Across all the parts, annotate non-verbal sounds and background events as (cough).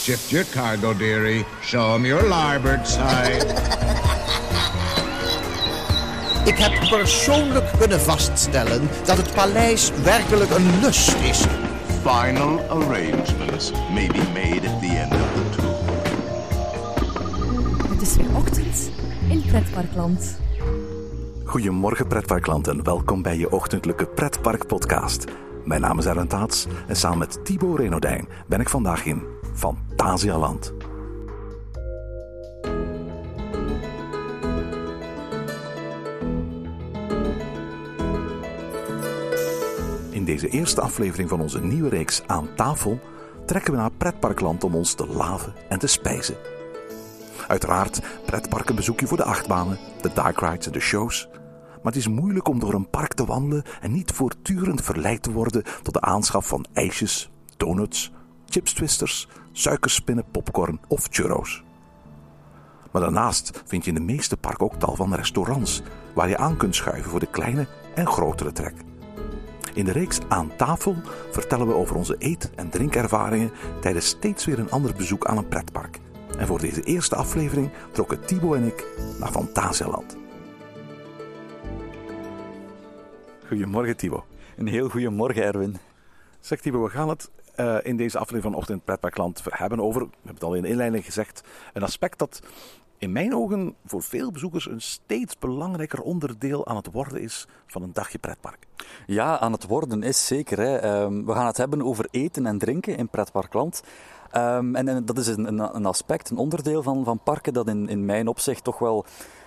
Shift your cargo, dearie. Show 'em your larboard side. Ik heb persoonlijk kunnen vaststellen dat het paleis werkelijk een lust is. Final arrangements may be made at the end of the tour. Het is weer ochtend in Pretparkland. Goedemorgen pretparkland en welkom bij je ochtendelijke pretpark-podcast. Mijn naam is Erwin Taats en samen met Thibaut Renodijn ben ik vandaag in Fantasialand. In deze eerste aflevering van onze nieuwe reeks Aan tafel trekken we naar pretparkland om ons te laven en te spijzen. Uiteraard pretparken bezoek je voor de achtbanen, de dark rides en de shows. Maar het is moeilijk om door een park te wandelen en niet voortdurend verleid te worden tot de aanschaf van ijsjes, donuts, chips twisters, suikerspinnen, popcorn of churros. Maar daarnaast vind je in de meeste parken ook tal van restaurants waar je aan kunt schuiven voor de kleine en grotere trek. In de reeks Aan tafel vertellen we over onze eet- en drinkervaringen tijdens steeds weer een ander bezoek aan een pretpark. En voor deze eerste aflevering trokken Thibaut en ik naar Fantasialand. Goedemorgen Thibaut. Een heel goede morgen, Erwin. Zeg Thibaut, we gaan het eh, in deze aflevering van Ochtend Pretparkland hebben over, we hebben het al in de inleiding gezegd, een aspect dat in mijn ogen voor veel bezoekers een steeds belangrijker onderdeel aan het worden is van een dagje pretpark. Ja, aan het worden is zeker. Hè. Ehm, we gaan het hebben over eten en drinken in Pretparkland. Ehm, en, en dat is een, een, aspect, een onderdeel van, van parken dat in, in mijn opzicht toch wel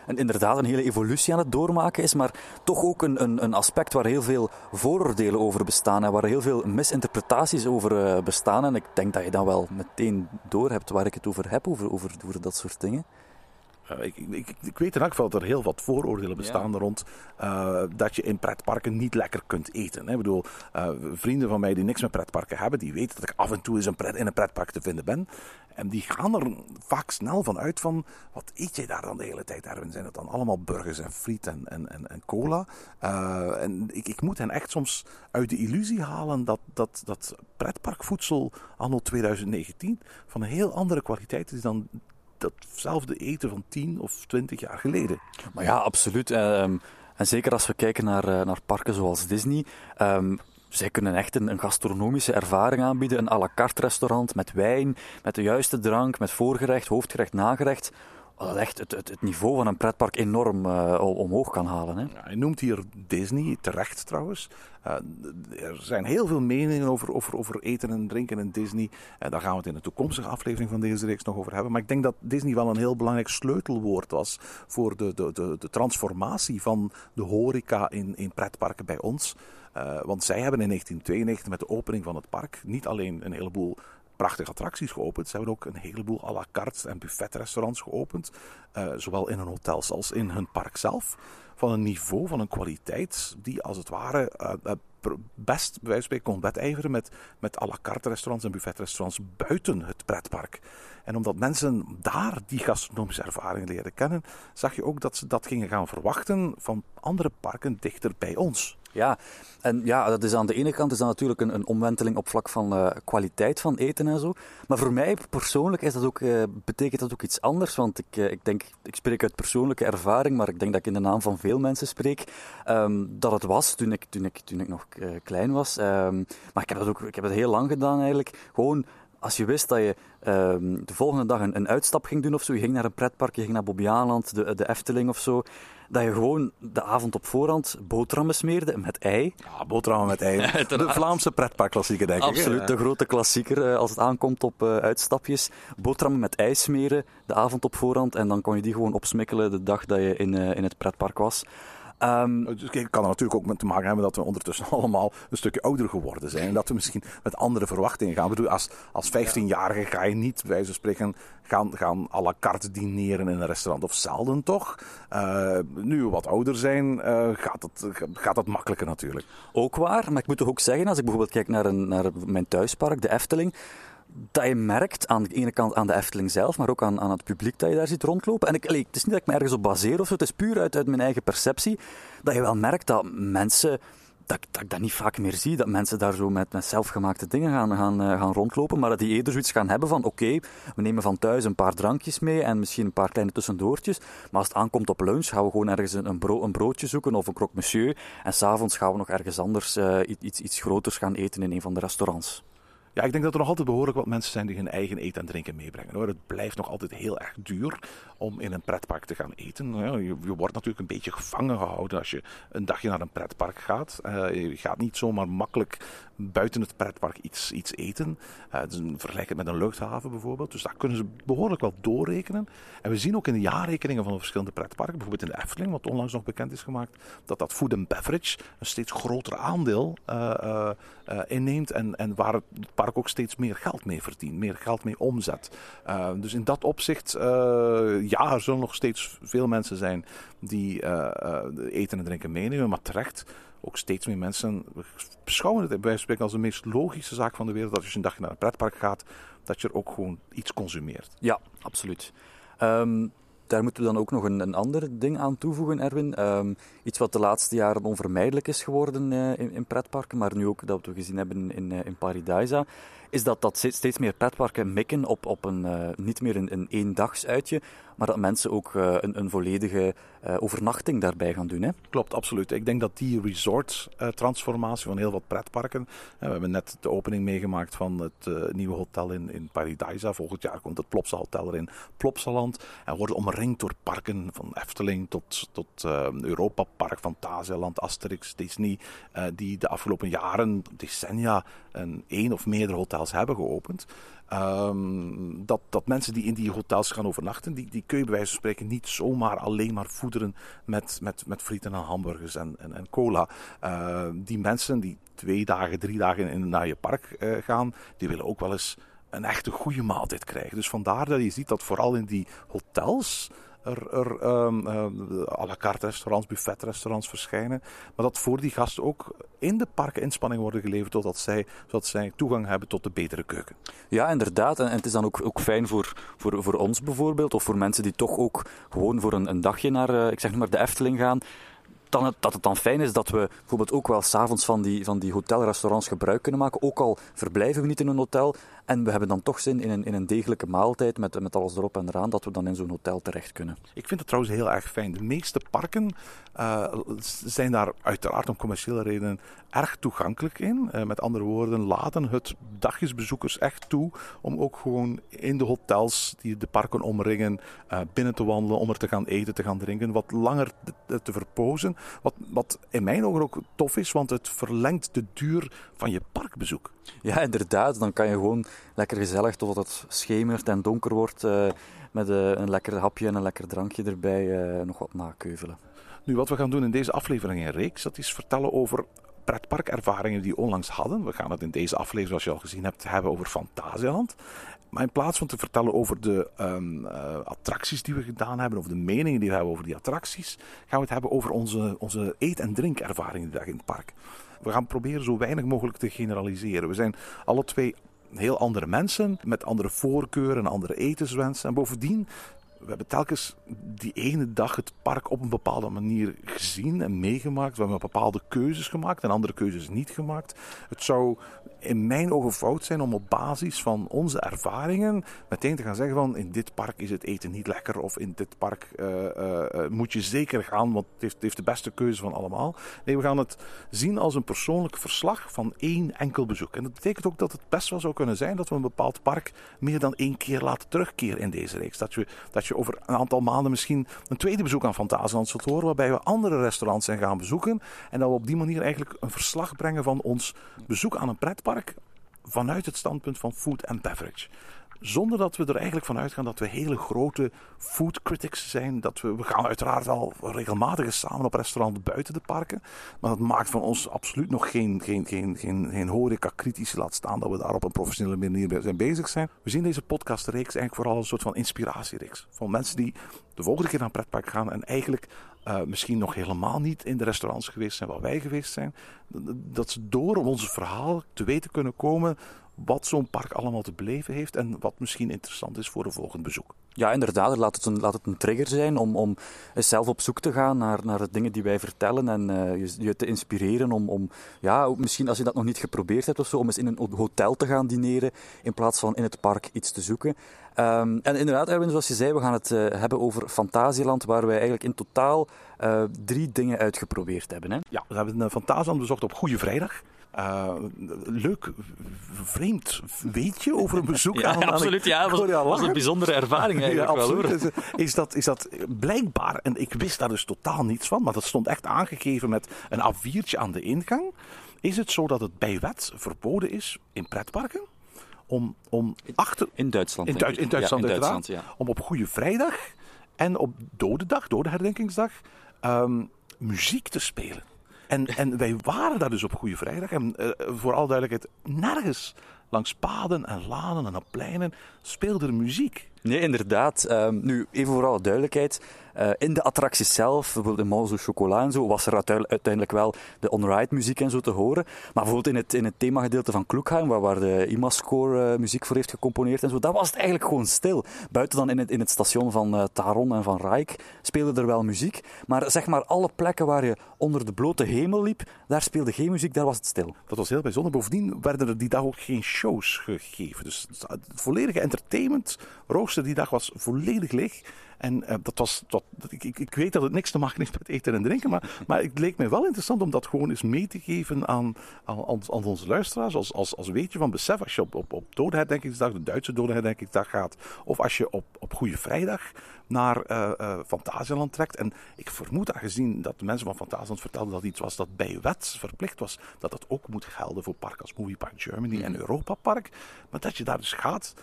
een, inderdaad een hele evolutie aan het doormaken is, maar toch ook een, een, een aspect waar heel veel vooroordelen over bestaan en waar heel veel misinterpretaties over eh, bestaan. En ik denk dat je dan wel meteen doorhebt waar ik het over heb, over, over, over dat soort dingen. Uh, ik, ik, ik, weet in elk geval dat er heel wat vooroordelen bestaan ja. rond uh, dat je in pretparken niet lekker kunt eten. Ik bedoel, uh, vrienden van mij die niks met pretparken hebben, die weten dat ik af en toe eens een pret, in een pretpark te vinden ben. En die gaan er vaak snel van uit van, wat eet jij daar dan de hele tijd, Erwin? Zijn het dan allemaal burgers en friet en, en, en, en cola? en ik, ik moet hen echt soms uit de illusie halen dat, dat, dat pretparkvoedsel anno 2019 van een heel andere kwaliteit is dan datzelfde eten van 10 of 20 jaar geleden. Maar ja, absoluut. Um, en zeker als we kijken naar, uh, naar parken zoals Disney. Um, zij kunnen echt een, een, gastronomische ervaring aanbieden. Een à la carte restaurant met wijn, met de juiste drank, met voorgerecht, hoofdgerecht, nagerecht. Echt het, het, het niveau van een pretpark enorm uh, omhoog kan halen. Hè? Ja, hij noemt hier Disney, terecht trouwens. Uh, er zijn heel veel meningen over, over, over eten en drinken in Disney. Uh, daar gaan we het in de toekomstige aflevering van deze reeks nog over hebben. Maar ik denk dat Disney wel een heel belangrijk sleutelwoord was voor de, de, de, de transformatie van de horeca in, in pretparken bij ons. Uh, want zij hebben in 1992 met de opening van het park niet alleen een heleboel prachtige attracties geopend. Ze hebben ook een heleboel à la carte en buffetrestaurants geopend. Uh, zowel in hun hotels als in hun park zelf. Van een niveau, van een kwaliteit die als het ware uh, best bij wijze van kon wedijveren met, met à la carte restaurants en buffetrestaurants buiten het pretpark. En omdat mensen daar die gastronomische ervaring leren kennen, zag je ook dat ze dat gingen gaan verwachten van andere parken dichter bij ons. Ja, en ja, dat is aan de ene kant is dat natuurlijk een, een omwenteling op vlak van uh, kwaliteit van eten en zo. Maar voor mij persoonlijk is dat ook, uh, betekent dat ook iets anders. Want ik, uh, ik denk, ik spreek uit persoonlijke ervaring, maar ik denk dat ik in de naam van veel mensen spreek. Um, dat het was toen ik, toen ik, toen ik nog klein was. Um, maar ik heb dat ook ik heb het heel lang gedaan eigenlijk. Gewoon als je wist dat je um, de volgende dag een, een, uitstap ging doen of zo, je ging naar een pretpark, je ging naar Bobbejaanland, de, de Efteling of zo, dat je gewoon de avond op voorhand boterhammen smeerde met ei. Ja, boterhammen met ei. (laughs) de Vlaamse pretparkklassieker, denk ik. Absoluut, de grote klassieker uh, als het aankomt op uh, uitstapjes. Boterhammen met ei smeren de avond op voorhand en dan kon je die gewoon opsmikkelen de dag dat je in, uh, in het pretpark was. Um, het kan er natuurlijk ook met te maken hebben dat we ondertussen (laughs) allemaal een stukje ouder geworden zijn. En dat we misschien met andere verwachtingen gaan. Ik bedoel, als, als 15-jarige ga je niet, bij wijze van spreken, gaan, gaan à la carte dineren in een restaurant. Of zelden toch. Uh, nu we wat ouder zijn, uh, gaat, het, gaat dat makkelijker natuurlijk. Ook waar, maar ik moet toch ook zeggen, als ik bijvoorbeeld kijk naar, een, naar mijn thuispark, de Efteling dat je merkt aan de ene kant aan de Efteling zelf, maar ook aan, aan het publiek dat je daar ziet rondlopen. En ik, het is niet dat ik me ergens op baseer of zo, het is puur uit, uit mijn eigen perceptie, dat je wel merkt dat mensen dat, dat ik dat niet vaak meer zie, dat mensen daar zo met, met zelfgemaakte dingen gaan, gaan, eh, gaan rondlopen, maar dat die eerder zoiets gaan hebben van oké, we nemen van thuis een paar drankjes mee en misschien een paar kleine tussendoortjes, maar als het aankomt op lunch, gaan we gewoon ergens een, een, broodje zoeken of een croque monsieur en s'avonds gaan we nog ergens anders uh, iets, iets groters gaan eten in een van de restaurants. Ja, ik denk dat er nog altijd behoorlijk wat mensen zijn die hun eigen eten en drinken meebrengen. Hoor. Het blijft nog altijd heel erg duur om in een pretpark te gaan eten. Je, je wordt natuurlijk een beetje gevangen gehouden als je een dagje naar een pretpark gaat. Uh, je gaat niet zomaar makkelijk buiten het pretpark iets, iets eten. Uh, dus vergelijk het met een luchthaven bijvoorbeeld. Dus daar kunnen ze behoorlijk wel doorrekenen. En we zien ook in de jaarrekeningen van de verschillende pretparken, bijvoorbeeld in de Efteling, wat onlangs nog bekend is gemaakt, dat dat food and beverage een steeds groter aandeel uh, inneemt en, en waar het park ook steeds meer geld mee verdient, meer geld mee omzet. dus in dat opzicht, ja, er zullen nog steeds veel mensen zijn die eten en drinken meenemen, maar terecht ook steeds meer mensen beschouwen het bij spreken als de meest logische zaak van de wereld. Dat als je een dagje naar een pretpark gaat, dat je er ook gewoon iets consumeert. Ja, absoluut. Um, daar moeten we dan ook nog een, een ander ding aan toevoegen, Erwin. Um, iets wat de laatste jaren onvermijdelijk is geworden uh, in, pretparken, maar nu ook dat we gezien hebben in, uh, in Paradisa, is dat, dat steeds meer pretparken mikken op, op een, niet meer een, een eendagsuitje, maar dat mensen ook uh, een, een, volledige uh, overnachting daarbij gaan doen. Hè? Klopt, absoluut. Ik denk dat die resort-transformatie van heel wat pretparken. we hebben net de opening meegemaakt van het nieuwe hotel in, in Paradisa. Volgend jaar komt het Plopsa Hotel er in Plopsaland. En worden omringd door parken van Efteling tot, tot Europa Park, Fantasialand, Asterix, Disney. die de afgelopen jaren, decennia, een één of meerdere hotels hebben geopend. Um, dat, dat mensen die in die hotels gaan overnachten, die, die kun je bij wijze van spreken niet zomaar alleen maar met, met, met frieten en hamburgers en, en, cola. Uh, die mensen die twee dagen, drie dagen in, naar je park uh, gaan, die willen ook wel eens een echte goede maaltijd krijgen. Dus vandaar dat je ziet dat vooral in die hotels er, er um, à la carte restaurants, buffetrestaurants verschijnen. Maar dat voor die gasten ook in de parken inspanningen worden geleverd, zodat zij, zodat zij toegang hebben tot de betere keuken. Ja, inderdaad. En, het is dan ook, ook fijn voor, voor, voor ons bijvoorbeeld, of voor mensen die toch ook gewoon voor een, een dagje naar, uh, ik zeg maar, de Efteling gaan dan dat het dan fijn is dat we bijvoorbeeld ook wel s'avonds van die, van die hotelrestaurants gebruik kunnen maken. Ook al verblijven we niet in een hotel en we hebben dan toch zin in een, in een degelijke maaltijd met, met alles erop en eraan, dat we dan in zo'n hotel terecht kunnen. Ik vind het trouwens heel erg fijn. De meeste parken uh, zijn daar uiteraard om commerciële redenen erg toegankelijk in. Uh, met andere woorden, laten het dagjesbezoekers echt toe om ook gewoon in de hotels die de parken omringen uh, binnen te wandelen, om er te gaan eten, te gaan drinken, wat langer te, te verpozen. Wat, wat in mijn ogen ook tof is, want het verlengt de duur van je parkbezoek. Ja, inderdaad. Dan kan je gewoon lekker gezellig totdat het schemert en donker wordt, uh, met uh, een lekker hapje en een lekker drankje erbij uh, nog wat nakeuvelen. Nu, wat we gaan doen in deze aflevering in Reeks, dat is vertellen over pretparkervaringen die we onlangs hadden. We gaan het in deze aflevering, zoals je al gezien hebt, hebben over Fantasieland. Maar in plaats van te vertellen over de uh, attracties die we gedaan hebben, of de meningen die we hebben over die attracties, gaan we het hebben over onze, onze eet- en drinkervaringen die in het park. We gaan proberen zo weinig mogelijk te generaliseren. We zijn alle twee heel andere mensen met andere voorkeuren en andere etenswensen. En bovendien we hebben telkens die ene dag het park op een bepaalde manier gezien en meegemaakt. We hebben bepaalde keuzes gemaakt en andere keuzes niet gemaakt. Het zou in mijn ogen fout zijn om op basis van onze ervaringen meteen te gaan zeggen van in dit park is het eten niet lekker of in dit park uh, uh, moet je zeker gaan, want het heeft, de beste keuze van allemaal. Nee, we gaan het zien als een persoonlijk verslag van één enkel bezoek. En dat betekent ook dat het best wel zou kunnen zijn dat we een bepaald park meer dan één keer laten terugkeren in deze reeks. Dat dat je over een aantal maanden misschien een tweede bezoek aan Fantasieland zult horen, waarbij we andere restaurants zijn gaan bezoeken en dat we op die manier eigenlijk een verslag brengen van ons bezoek aan een pretpark vanuit het standpunt van food and beverage. Zonder dat we er eigenlijk van uitgaan dat we hele grote food critics zijn. Dat we, we gaan uiteraard wel regelmatig samen op restaurant buiten de parken. Maar dat maakt van ons absoluut nog geen, geen, geen, geen, geen horeca-kritici. Laat staan dat we daar op een professionele manier zijn bezig zijn. We zien deze podcastreeks eigenlijk vooral een soort van inspiratiereeks. Van mensen die de volgende keer naar een pretpark gaan en eigenlijk uh, misschien nog helemaal niet in de restaurants geweest zijn waar wij geweest zijn. Dat ze door ons verhaal te weten kunnen komen wat zo'n park allemaal te beleven heeft en wat misschien interessant is voor een volgend bezoek. Ja, inderdaad. Laat het een, laat het een trigger zijn om, om eens zelf op zoek te gaan naar, naar de dingen die wij vertellen en eh, je, je te inspireren om, om, ja, misschien als je dat nog niet geprobeerd hebt of zo, om eens in een hotel te gaan dineren in plaats van in het park iets te zoeken. Ehm, en inderdaad, Erwin, zoals je zei, we gaan het eh, hebben over Fantasieland, waar wij eigenlijk in totaal eh, drie dingen uitgeprobeerd hebben. Hè? Ja, we hebben Fantasieland bezocht op Goede Vrijdag. Uh, leuk, vreemd weetje over een bezoek ja, aan... Absoluut, ja. Het was, was, een bijzondere ervaring eigenlijk ja, wel, hoor. Is, is, dat, is dat blijkbaar, en ik wist daar dus totaal niets van, maar dat stond echt aangegeven met een A4'tje aan de ingang. Is het zo dat het bij wet verboden is in pretparken om, om achter... In Duitsland, In, Duits, in Duitsland, ja, in. Duitsland, ja. Om op Goede Vrijdag en op Dode Dag, Dode Herdenkingsdag, um, muziek te spelen. En, en wij waren daar dus op Goede Vrijdag. En uh, voor alle duidelijkheid, nergens langs paden en lanen en op pleinen speelde er muziek. Nee, inderdaad. Um, nu, even voor alle duidelijkheid. Uh, in de attracties zelf, bijvoorbeeld in Mauzo Chocolat en zo, was er uiteindelijk wel de on-ride muziek en zo te horen. Maar bijvoorbeeld in het, in het themagedeelte van Kloekheim, waar, de IMA-score uh, muziek voor heeft gecomponeerd en zo, daar was het eigenlijk gewoon stil. Buiten dan in het, in het station van uh, Taron en van Rijk speelde er wel muziek. Maar zeg maar, alle plekken waar je onder de blote hemel liep, daar speelde geen muziek, daar was het stil. Dat was heel bijzonder. Bovendien werden er die dag ook geen shows gegeven. Dus het volledige entertainment rooster die dag was volledig leeg. En uh, dat was, dat, ik, ik, ik, weet dat het niks te maken heeft met eten en drinken, maar, maar het leek mij wel interessant om dat gewoon eens mee te geven aan, aan, aan onze luisteraars. Als, als, als weet je van besef, als je op, op, op Dodenherdenkingsdag, de Duitse Dodenherdenkingsdag gaat, of als je op, op Goede Vrijdag naar uh, uh, Fantasieland trekt. En ik vermoed, aangezien dat de mensen van Fantasieland vertelden dat iets was dat bij wet verplicht was, dat dat ook moet gelden voor parken als Movie Park Germany en Europa Park. Maar dat je daar dus gaat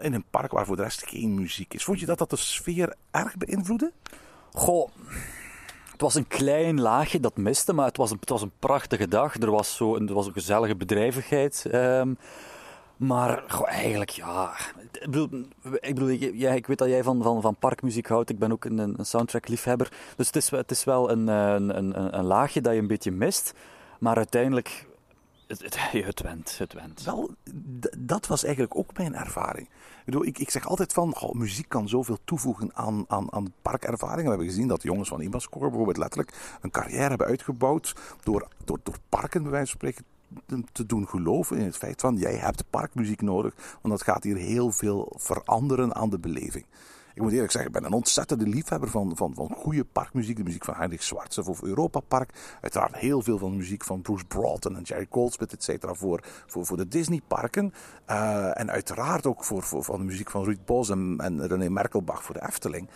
in een park waar voor de rest geen muziek is. Vond je dat dat de sfeer erg beïnvloedde? Goh, het was een klein laagje dat miste, maar het was een, het was een prachtige dag. Er was, zo, er was een gezellige bedrijvigheid. Um, maar goh, eigenlijk, ja. Ik bedoel, ik, bedoel ja, ik weet dat jij van, van, van parkmuziek houdt. Ik ben ook een, een soundtrack-liefhebber. Dus het is, het is wel een, een, een, een laagje dat je een beetje mist. Maar uiteindelijk, het, het, (laughs) het went, het went. Wel, dat was eigenlijk ook mijn ervaring. Ik, bedoel, ik, zeg altijd van, muziek kan zoveel toevoegen aan, aan, aan parkervaringen. We hebben gezien dat jongens van Imascore bijvoorbeeld letterlijk een carrière hebben uitgebouwd door, door, door parken, bij wijze van spreken, te doen geloven in het feit van, jij hebt parkmuziek nodig, want dat gaat hier heel veel veranderen aan de beleving. Ik moet eerlijk zeggen, ik ben een ontzettende liefhebber van, van, van goede parkmuziek. De muziek van Heinrich Schwarze voor Europa Park. Uiteraard heel veel van de muziek van Bruce Broughton en Jerry Goldsmith, et cetera, voor, voor, voor de Disneyparken. Uh, en uiteraard ook voor, voor, van de muziek van Ruud Bos en, en René Merkelbach voor de Efteling.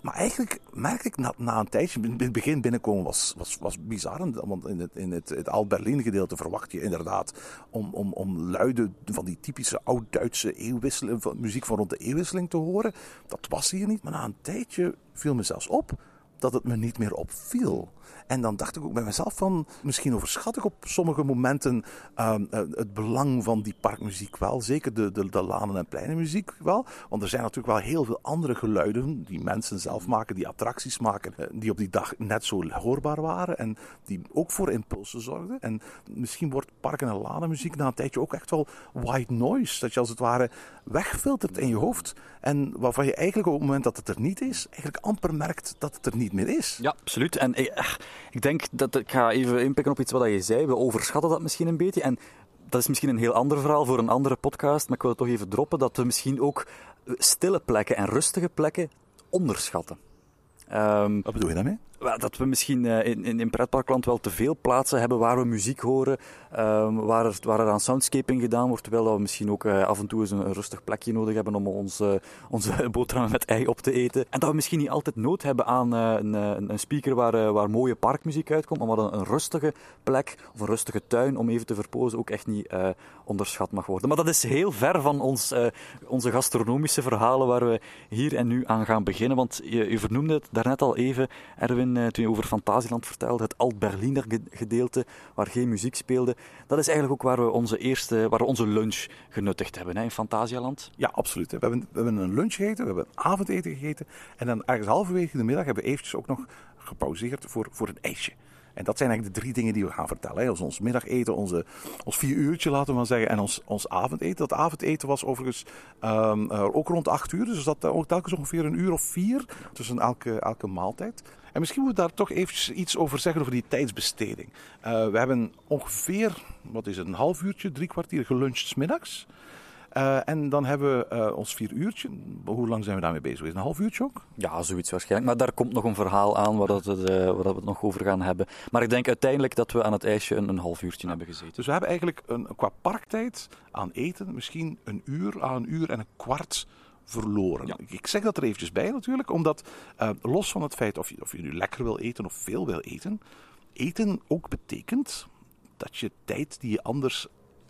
Maar eigenlijk merk ik na, na een tijdje, in het begin binnenkomen was, was, was bizar. Want in het, in het, het Alt-Berlin gedeelte verwacht je inderdaad om, om, om luide van die typische oud-Duitse eeuwwisseling, muziek van rond de eeuwwisseling te horen. Dat was hier niet, maar na een tijdje viel me zelfs op dat het me niet meer opviel. En dan dacht ik ook bij mezelf van, misschien overschat ik op sommige momenten uh, het belang van die parkmuziek wel. Zeker de, de, de lanen- en pleinenmuziek wel. Want er zijn natuurlijk wel heel veel andere geluiden die mensen zelf maken, die attracties maken, uh, die op die dag net zo hoorbaar waren. En die ook voor impulsen zorgden. En misschien wordt parken- en lanenmuziek na een tijdje ook echt wel white noise. Dat je als het ware wegfiltert in je hoofd. En waarvan je eigenlijk op het moment dat het er niet is, eigenlijk amper merkt dat het er niet meer is. Ja, absoluut. En ik, ik denk dat ik ga even inpikken op iets wat je zei. We overschatten dat misschien een beetje. En dat is misschien een heel ander verhaal voor een andere podcast. Maar ik wil het toch even droppen dat we misschien ook stille plekken en rustige plekken onderschatten. Um, wat bedoel je daarmee? Dat we misschien in, in, in pretparkland wel te veel plaatsen hebben waar we muziek horen, um, waar, er, waar er aan soundscaping gedaan wordt, terwijl we misschien ook uh, af en toe eens een, rustig plekje nodig hebben om ons, onze (laughs) boterhammen met ei op te eten. En dat we misschien niet altijd nood hebben aan uh, een, een, speaker waar, waar mooie parkmuziek uitkomt, maar wat een, rustige plek of een rustige tuin om even te verpozen ook echt niet onderschat mag worden. Maar dat is heel ver van ons, onze gastronomische verhalen waar we hier en nu aan gaan beginnen, want je vernoemde het daarnet al even, Erwin, toen je over Fantasieland vertelde, het Alt-Berliner gedeelte, waar geen muziek speelde. Dat is eigenlijk ook waar we onze eerste, waar we onze lunch genuttigd hebben hè, in Fantasialand. Ja, absoluut. We hebben, we hebben een lunch gegeten, we hebben een avondeten gegeten. En dan ergens halverwege de middag hebben we eventjes ook nog gepauzeerd voor, voor een ijsje. En dat zijn eigenlijk de drie dingen die we gaan vertellen. Hè. Ons middageten, onze, ons vier uurtje laten we maar zeggen, en ons, ons avondeten. Dat avondeten was overigens ehm, eh, ook rond acht uur, dus dat ook telkens ongeveer een uur of vier tussen elke, elke maaltijd. En misschien moeten we daar toch eventjes iets over zeggen, over die tijdsbesteding. Eh, we hebben ongeveer, wat is het, een half uurtje, drie kwartier geluncht 's middags. Eh, en dan hebben we eh, ons vier uurtje. Hoe lang zijn we daarmee bezig? Is een half uurtje ook? Ja, zoiets waarschijnlijk. Maar daar komt nog een verhaal aan waar, dat waar dat we het nog over gaan hebben. Maar ik denk uiteindelijk dat we aan het ijsje een, een half uurtje hebben gezeten. Dus we hebben eigenlijk een, qua parktijd aan eten misschien een uur aan een uur en een kwart verloren. Ja. Ik- Ik zeg dat er eventjes bij natuurlijk, omdat eh, los van het feit of je, of je nu lekker wil eten of veel wil eten, eten ook betekent dat je tijd die je anders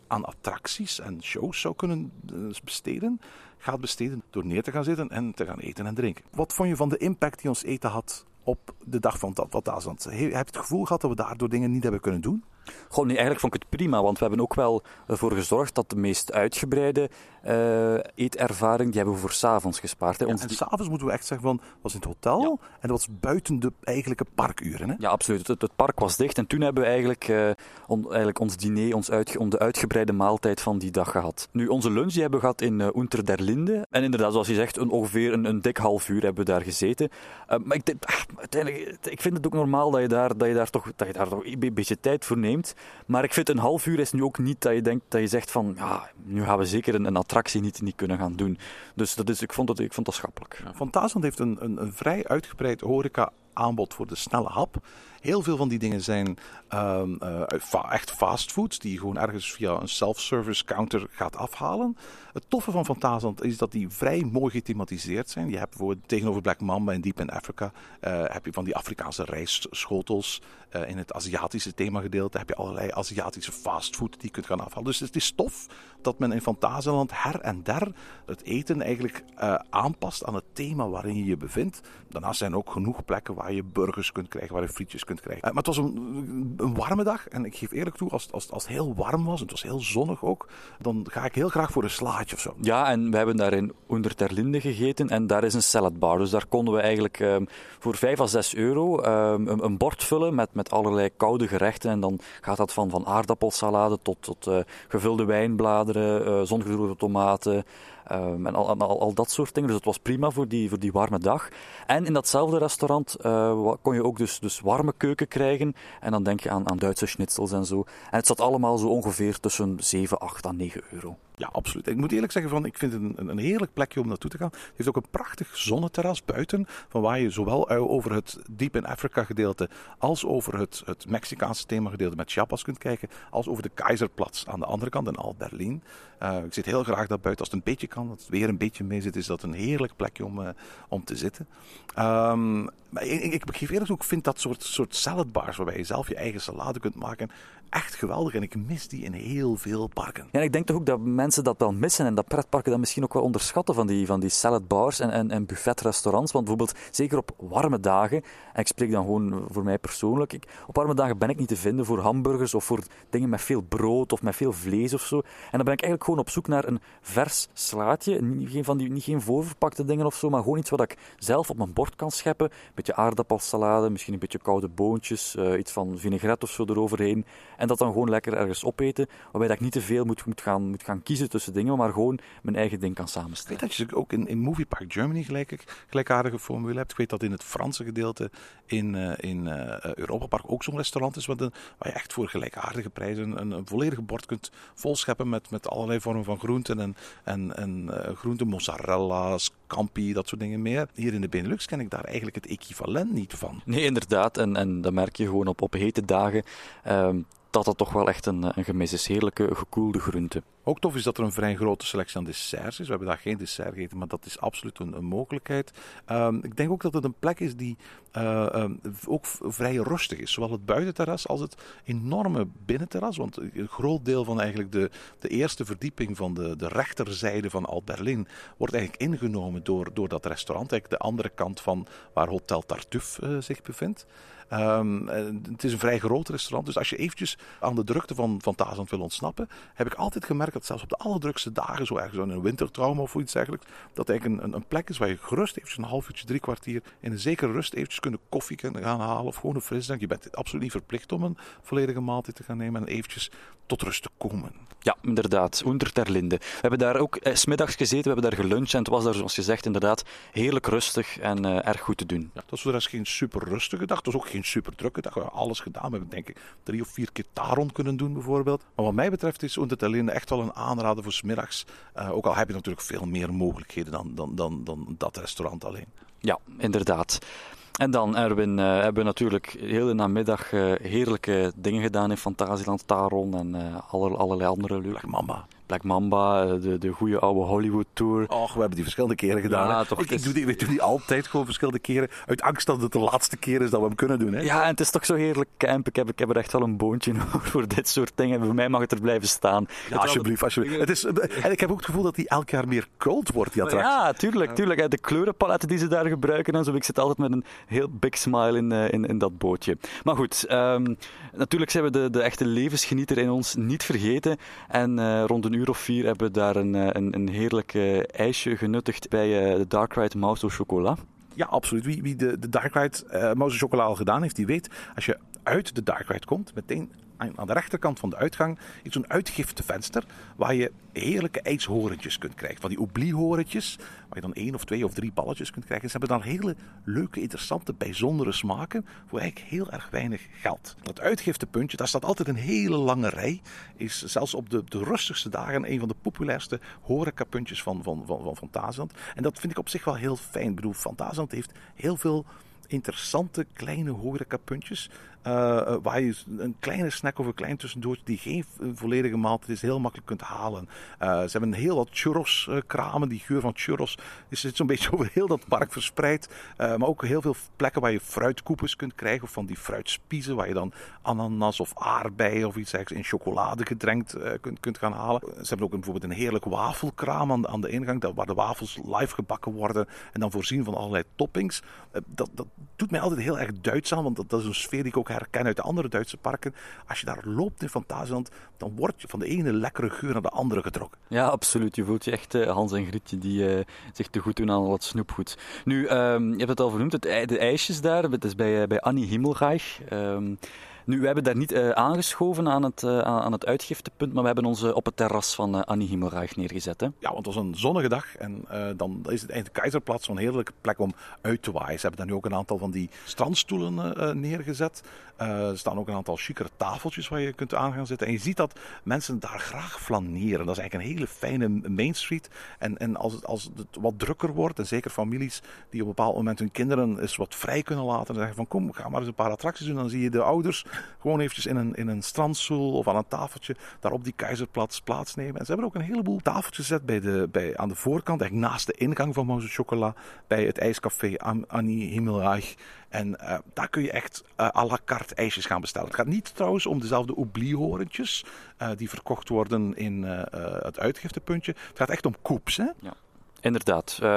aan attracties en shows zou kunnen eh, besteden, gaat besteden door neer te gaan zitten en te gaan eten en drinken. Wat vond je van de impact die ons eten had op de dag van dat Duitsland? Heb je het gevoel gehad dat we daardoor dingen niet hebben kunnen doen? Goh, nee, eigenlijk vond ik het prima, want we hebben ook wel ervoor gezorgd dat de meest uitgebreide eh, eetervaring, die hebben we voor s'avonds gespaard. Hè. Ja, en s'avonds moeten we echt zeggen van, was in het hotel en dat was buiten de eigenlijke parkuren. Hè? Ja, absoluut. Het, het park was dicht en toen hebben we eigenlijk, eh, on- eigenlijk ons diner, ons uitge- on- de uitgebreide maaltijd van die dag gehad. Nu, onze lunch die hebben we gehad in eh Unter der Linde. En inderdaad, zoals je zegt, een, ongeveer een, een dik half uur hebben we daar gezeten. Maar ik, denk, ah, uiteindelijk, ik vind het ook normaal dat je daar, dat je daar, toch, dat je daar toch een beetje tijd voor neemt. Maar ik vind een half uur is nu ook niet dat je denkt dat je zegt van ja, nu gaan we zeker een, een attractie niet, niet kunnen gaan doen. Dus dat is, ik, vond dat, ik vond dat schappelijk. Van Taasland heeft een, een, een vrij uitgebreid horeca aanbod voor de snelle hap. Heel veel van die dingen zijn ehm, eh, fa- echt fastfood, die je gewoon ergens via een self-service counter gaat afhalen. Het toffe van Taasland is dat die vrij mooi gethematiseerd zijn. Je hebt bijvoorbeeld tegenover Black Mamba in Deep in Africa eh, heb je van die Afrikaanse rijstschotels. Eh, in het Aziatische themagedeelte heb je allerlei Aziatische fastfood die je kunt gaan afhalen. Dus het is tof dat men in Fantasieland her en der het eten eigenlijk eh, aanpast aan het thema waarin je je bevindt. Daarnaast zijn ook genoeg plekken waar je burgers kunt krijgen, waar je frietjes kunt krijgen. Maar het was een, een warme dag en ik geef eerlijk toe, als, als, als het heel warm was, en het was heel zonnig ook, dan ga ik heel graag voor een slaatje Ja, en we hebben daar in Onder ter Linde gegeten en daar is een saladbar. Dus daar konden we eigenlijk ehm, voor 5 à 6 euro ehm, een, bord vullen met, met allerlei koude gerechten. En dan gaat dat van, van aardappelsalade tot, tot eh, gevulde wijnbladeren, eh zongedroogde tomaten. Ehm, en al, al, dat soort dingen. Dus het was prima voor die, voor die warme dag. En in datzelfde restaurant eh, kon je ook dus, dus warme keuken krijgen. En dan denk je aan, aan Duitse schnitzels en zo. En het zat allemaal zo ongeveer tussen 7, 8 à 9 euro. Ja, absoluut. Ik moet eerlijk zeggen, van, ik vind het een, een- heerlijk plekje om naartoe te gaan. Het heeft ook een prachtig zonneterras buiten, van waar je zowel u- over het Deep in Africa gedeelte, als over het, het Mexicaanse thema gedeelte met Chiapas kunt kijken, als over de Keizerplatz aan de andere kant in Alt-Berlin. Eh, ik zit heel graag daar buiten. Als het een beetje kan, als het weer een beetje mee zit, is dat een heerlijk plekje om, eh, om te zitten. Ehm, maar ik, ik, geef eerlijk toe, ik vind dat soort, soort saladbars waarbij je zelf je eigen salade kunt maken echt geweldig. En ik mis die in heel veel parken. Ja, en ik denk toch ook dat mensen dat wel missen en dat pretparken dat misschien ook wel onderschatten van die, van die saladbars en, en, buffetrestaurants. Want bijvoorbeeld, zeker op warme dagen, en ik spreek dan gewoon voor mij persoonlijk, op warme dagen ben ik niet te vinden voor hamburgers of voor dingen met veel brood of met veel vlees of zo. En dan ben ik eigenlijk gewoon op zoek naar een vers slaatje, niet geen, van die, niet geen voorverpakte dingen of zo, maar gewoon iets wat ik zelf op mijn bord kan scheppen. Beetje aardappelsalade, misschien een beetje koude boontjes, eh, iets van vinaigrette of zo eroverheen. En dat dan gewoon lekker ergens opeten, waarbij dat ik niet te veel moet, moet, gaan, moet gaan kiezen tussen dingen, maar gewoon mijn eigen ding kan Ik samenstellen. weet dat je ook in, in Movie Park Germany gelijk, gelijkaardige formule hebt. Ik weet dat in het Franse gedeelte in, eh, in eh, Europa Park ook zo'n restaurant is wat een, waar je echt voor gelijkaardige prijzen een, een volledige bord kunt volscheppen met, met allerlei vormen van groenten en, en, en groenten, mozzarella, scampi, dat soort dingen meer. Hier in de Benelux ken ik daar eigenlijk het niet van. Nee, inderdaad. En, en dan merk je gewoon op, op hete dagen ehm, dat dat toch wel echt een, een gemis is. Heerlijke, gekoelde groenten. Ook tof is dat er een vrij grote selectie aan desserts is. We hebben daar geen dessert gegeten, maar dat is absoluut een, mogelijkheid. Ehm, ik denk ook dat het een plek is die eh, ehm, ook vrij rustig is. Zowel het buitenterras als het enorme binnenterras. Want een groot deel van eigenlijk de, de eerste verdieping van de, de rechterzijde van Alt-Berlin wordt eigenlijk ingenomen door, door dat restaurant. Eigenlijk de andere kant van waar Hotel Tartuffe eh, zich bevindt. Ehm, en het is een vrij groot restaurant, dus als je eventjes aan de drukte van, van wil ontsnappen, heb ik altijd gemerkt dat zelfs op de allerdrukste dagen, zo ergens in een wintertrauma of iets dergelijks, dat eigenlijk een, een, plek is waar je gerust eventjes een half uurtje, drie kwartier in een zekere rust eventjes kunnen koffie kunnen gaan halen of gewoon een frisdrank. Je bent absoluut niet verplicht om een volledige maaltijd te gaan nemen en eventjes tot rust te komen. Ja, inderdaad. Onder ter Linde. We hebben daar ook eh, smiddags gezeten, we hebben daar geluncht en het was daar, zoals je zegt, inderdaad heerlijk rustig en uh, erg goed te doen. Ja, het was voor de rest geen super rustige dag. Het was ook geen super drukke dag. We hebben alles gedaan. We hebben denk ik drie of vier keer Taron kunnen doen bijvoorbeeld. Maar wat mij betreft is Onder ter Linde echt wel een aanrader voor smiddags. Uh, ook al heb je natuurlijk veel meer mogelijkheden dan, dan, dan, dan dat restaurant alleen. Ja, inderdaad. En dan, Erwin, uh, hebben we natuurlijk de hele namiddag uh, heerlijke dingen gedaan in Fantasieland, Taron en uh, alle, allerlei andere leuke. Mamba. Black Mamba, de, de goede oude Hollywood Tour. Och, we hebben die verschillende keren gedaan. Ja, toch, ik, ik, doe die, ik doe die altijd gewoon verschillende keren. Uit angst dat het de laatste keer is dat we hem kunnen doen. Hè? Ja, en het is toch zo heerlijk camp. Ik heb, ik heb er echt wel een boontje (laughs) voor dit soort dingen. Voor mij mag het er blijven staan. Ja, alsjeblieft. alsjeblieft. Het is, en ik heb ook het gevoel dat die elk jaar meer cult wordt, die attractie. Ja, tuurlijk. tuurlijk. De kleurenpaletten die ze daar gebruiken en zo. Ik zit altijd met een heel big smile in, in, in dat bootje. Maar goed, um, natuurlijk zijn we de, de echte levensgenieter in ons niet vergeten. En uh, rond een uur of vier hebben daar een, een, een heerlijk uh, ijsje genuttigd bij uh, de Dark Ride Mouse Chocolat. Ja, absoluut. Wie, wie de, de Dark Ride uh, Mouse al gedaan heeft, die weet, als je uit de Dark Ride komt, meteen aan de rechterkant van de uitgang is zo'n uitgiftevenster waar je heerlijke ijshorentjes kunt krijgen. Van die obliehorentjes, waar je dan één of twee of drie balletjes kunt krijgen. Ze hebben dan hele leuke, interessante, bijzondere smaken voor eigenlijk heel erg weinig geld. Dat uitgiftepuntje, daar staat altijd een hele lange rij. Is zelfs op de, de rustigste dagen een van de populairste horecapuntjes van, van, van, van Fantasieland. En dat vind ik op zich wel heel fijn. Ik bedoel, Fantasieland heeft heel veel interessante kleine horecapuntjes. Uh, waar je een kleine snack of een klein tussendoortje die geen volledige maaltijd is, heel makkelijk kunt halen. Uh, ze hebben heel wat churros kramen. Die geur van churros is zo'n (laughs) beetje over heel dat park verspreid. Maar ook heel veel plekken waar je fruitkoepels kunt krijgen. Of van die fruitspiezen waar je dan ananas of aardbeien of iets in chocolade gedrenkt kunt, kunt gaan halen. Ze hebben ook bijvoorbeeld een heerlijk wafelkraam aan aan de ingang. Waar de wafels live gebakken worden en dan voorzien van allerlei toppings. dat, dat doet mij altijd heel erg Duits aan, want dat, dat is een sfeer die ik ook herken uit de andere Duitse parken. Als je daar loopt in Fantasieland, dan word je van de ene lekkere geur naar de andere getrokken. Ja, absoluut. Je voelt je echt uh, Hans en Grietje die uh, zich te goed doen aan wat snoepgoed. Nu, um, je hebt het al vernoemd, het, de ijsjes daar, dat is bij, bij Annie Himmelreich. Um, nu, we hebben daar niet uh, aangeschoven aan het, uh, aan het uitgiftepunt, maar we hebben ons uh, op het terras van Annie Himmelreich neergezet. Hè? Ja, want het was een zonnige dag en dan is het eind Keizerplaats zo'n heerlijke plek om uit te waaien. Ze hebben daar nu ook een aantal van die strandstoelen neergezet. Er staan ook een aantal chicere tafeltjes waar je kunt aan gaan zitten. En je ziet dat mensen daar graag flaneren. Dat is eigenlijk een hele fijne Main Street. En, en als, het, als het wat drukker wordt, en zeker families die op een bepaald moment hun kinderen eens wat vrij kunnen laten. En zeggen van kom, ga maar eens een paar attracties doen. Dan zie je de ouders gewoon eventjes in een, in een strandstoel of aan een tafeltje daar op die keizerplaats plaatsnemen. En ze hebben ook een heleboel tafeltjes gezet bij de, bij, aan de voorkant, eigenlijk naast de ingang van Mouse Chocolat, bij het ijscafé Annie Himmelreich. En uh, daar kun je echt uh, à la carte ijsjes gaan bestellen. Het gaat niet trouwens om dezelfde obliehorentjes uh, die verkocht worden in het uitgiftepuntje. Het gaat echt om koeps. Hè? Ja. Inderdaad. Um,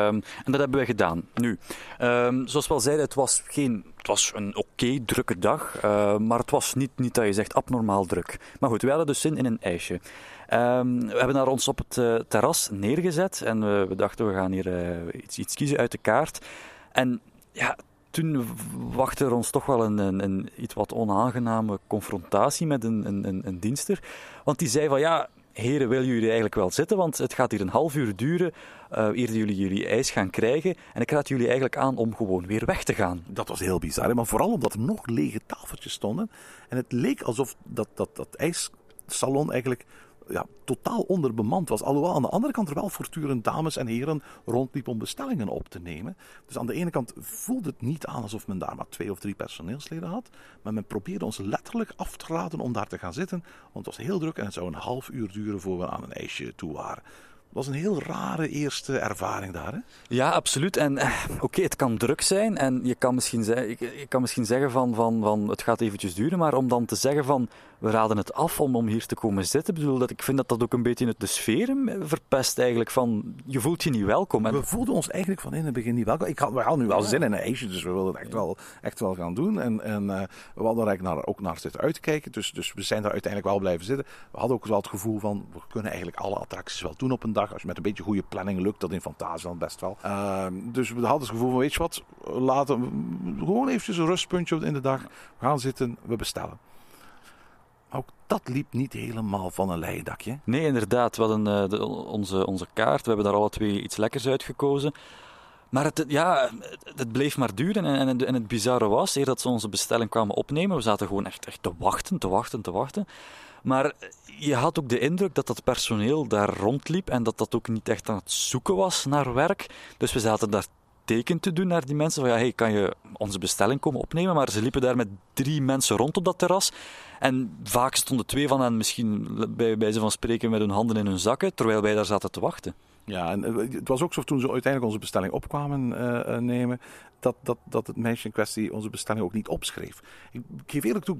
en dat hebben wij gedaan. Nu, um, zoals we al zeiden, het was, geen, het was een oké drukke dag, maar het was niet, niet dat je zegt abnormaal druk. Maar goed, we hadden dus zin in een ijsje. Um, we hebben daar ons op het terras neergezet en we, dachten we gaan hier iets, iets kiezen uit de kaart. En ja, toen wachtte er ons toch wel een, een, een iets wat onaangename confrontatie met een, een, een dienster. Want die zei van ja, heren, willen jullie eigenlijk wel zitten? Want het gaat hier een half uur duren uh, eer jullie jullie ijs gaan krijgen. En ik raad jullie eigenlijk aan om gewoon weer weg te gaan. Dat was heel bizar, hè? maar vooral omdat er nog lege tafeltjes stonden. En het leek alsof dat, dat, dat ijssalon eigenlijk ja, totaal onderbemand was. Alhoewel aan de andere kant er wel voortdurend dames en heren rondliepen om bestellingen op te nemen. Dus aan de ene kant voelde het niet aan alsof men daar maar twee of drie personeelsleden had. Maar men probeerde ons letterlijk af te raden om daar te gaan zitten. Want het was heel druk en het zou een half uur duren voor we aan een ijsje toe waren. Dat was een heel rare eerste ervaring daar. Hè? Ja, absoluut. En eh, oké, okay, het kan druk zijn en je kan misschien, ze je kan misschien zeggen van, van, van het gaat eventjes duren, maar om dan te zeggen van we raden het af om, om hier te komen zitten. Ik, bedoel, dat, ik vind dat dat ook een beetje de sfeer verpest eigenlijk. Van, je voelt je niet welkom. En... We voelden ons eigenlijk van in het begin niet welkom. Ik had, we hadden nu wel zin in een ijsje, dus we wilden het echt wel, echt wel gaan doen. En, en uh, we hadden er eigenlijk naar, ook naar zitten uitkijken. Dus, dus we zijn daar uiteindelijk wel blijven zitten. We hadden ook wel het gevoel van, we kunnen eigenlijk alle attracties wel doen op een dag. Als je met een beetje goede planning lukt dat in Fantasieland best wel. Uh, dus we hadden het gevoel van, weet je wat, laten we gewoon eventjes een rustpuntje in de dag. We gaan zitten, we bestellen. Ook dat liep niet helemaal van een leien dakje. Nee, inderdaad. We hadden uh, de, onze, onze kaart. We hebben daar alle twee iets lekkers uitgekozen. Maar het, ja, het bleef maar duren. En, en, en het bizarre was, eer dat ze onze bestelling kwamen opnemen, we zaten gewoon echt, echt te wachten, te wachten, te wachten. Maar je had ook de indruk dat dat personeel daar rondliep en dat dat ook niet echt aan het zoeken was naar werk. Dus we zaten daar teken te doen naar die mensen. Van ja, hey, kan je onze bestelling komen opnemen? Maar ze liepen daar met drie mensen rond op dat terras. En vaak stonden twee van hen misschien bij wijze van spreken met hun handen in hun zakken, terwijl wij daar zaten te wachten. Ja, en het was ook zo toen ze uiteindelijk onze bestelling opkwamen uh, nemen, dat, dat, dat het meisje in kwestie onze bestelling ook niet opschreef. Ik geef eerlijk toe,